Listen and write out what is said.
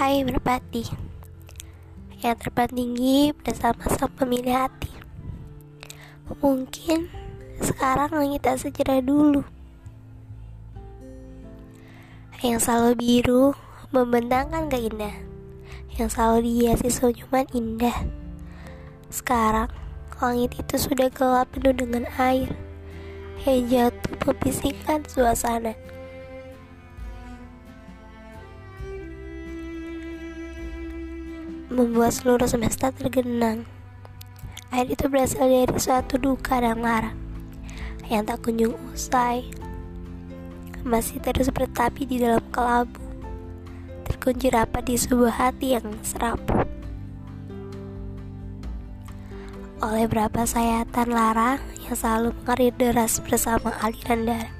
Hai merpati. Yang terbang tinggi bersama-sama pemilih hati. Mungkin sekarang langit tak secerah dulu. Yang selalu biru membentangkan keindahan Yang selalu dihiasi senyuman indah. Sekarang langit itu sudah gelap penuh dengan air. Yang jatuh membisikkan suasana membuat seluruh semesta tergenang. Air itu berasal dari suatu duka dan lara yang tak kunjung usai. Masih terus bertapi di dalam kelabu, terkunci rapat di sebuah hati yang serapu. Oleh berapa sayatan lara yang selalu mengalir deras bersama aliran darah.